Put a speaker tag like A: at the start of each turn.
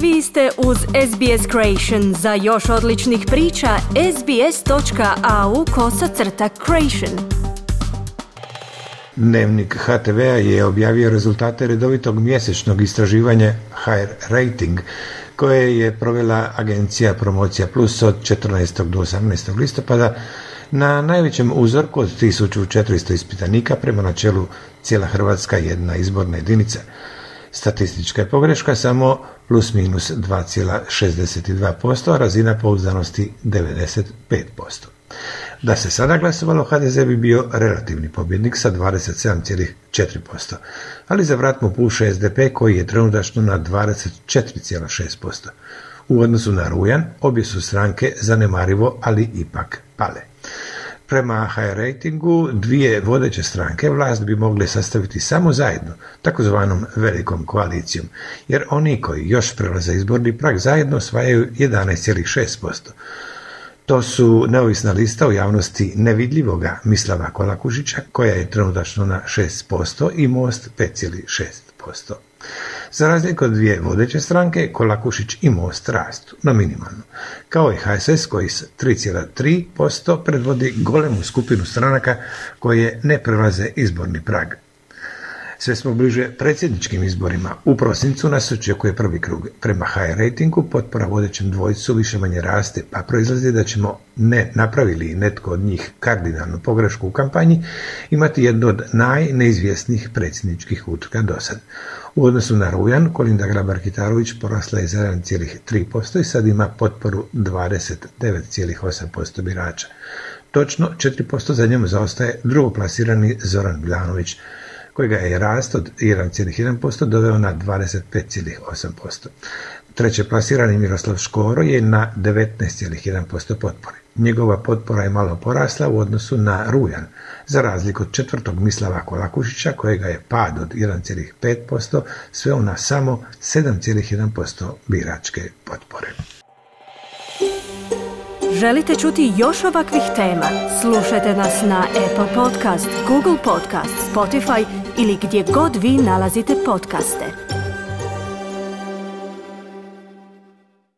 A: Vi ste uz SBS Creation. Za još odličnih priča, sbs.au kosacrta creation.
B: Dnevnik HTV-a je objavio rezultate redovitog mjesečnog istraživanja HR Rating koje je provela agencija Promocija Plus od 14. do 18. listopada na najvećem uzorku od 1400 ispitanika prema načelu cijela Hrvatska jedna izborna jedinica. Statistička je pogreška samo plus minus 2,62%, a razina pouzdanosti 95%. Da se sada glasovalo, HDZ bi bio relativni pobjednik sa 27,4%, ali za vrat mu puše SDP koji je trenutačno na 24,6%. U odnosu na Rujan, obje su stranke zanemarivo, ali ipak pale. Prema HR ratingu dvije vodeće stranke vlast bi mogle sastaviti samo zajedno, takozvanom velikom koalicijom, jer oni koji još prelaze izborni prag zajedno osvajaju 11,6%. To su neovisna lista u javnosti nevidljivoga Mislava Kolakužića, koja je trenutačno na 6% i Most 5,6%. Za razliku od dvije vodeće stranke, Kolakušić i Most rastu, na minimalno. Kao i HSS koji s 3,3% predvodi golemu skupinu stranaka koje ne prelaze izborni prag. Sve smo bliže predsjedničkim izborima. U prosincu nas očekuje prvi krug. Prema high ratingu potpora vodećem dvojcu više manje raste, pa proizlazi da ćemo ne napravili netko od njih kardinalnu pogrešku u kampanji imati jednu od najneizvjesnijih predsjedničkih utrka do sad. U odnosu na Rujan, Kolinda Grabar-Kitarović porasla je za 1,3% i sad ima potporu 29,8% birača. Točno 4% za njom zaostaje drugoplasirani Zoran Biljanović, kojega je rast od 1,1% doveo na 25,8%. Treće plasirani Miroslav Škoro je na 19,1% potpore. Njegova potpora je malo porasla u odnosu na Rujan, za razliku od četvrtog Mislava Kolakušića, kojega je pad od 1,5% sveo na samo 7,1% biračke potpore.
A: Želite čuti još ovakvih tema? Slušajte nas na Apple Podcast, Google Podcast, Spotify ili gdje god vi nalazite podcaste.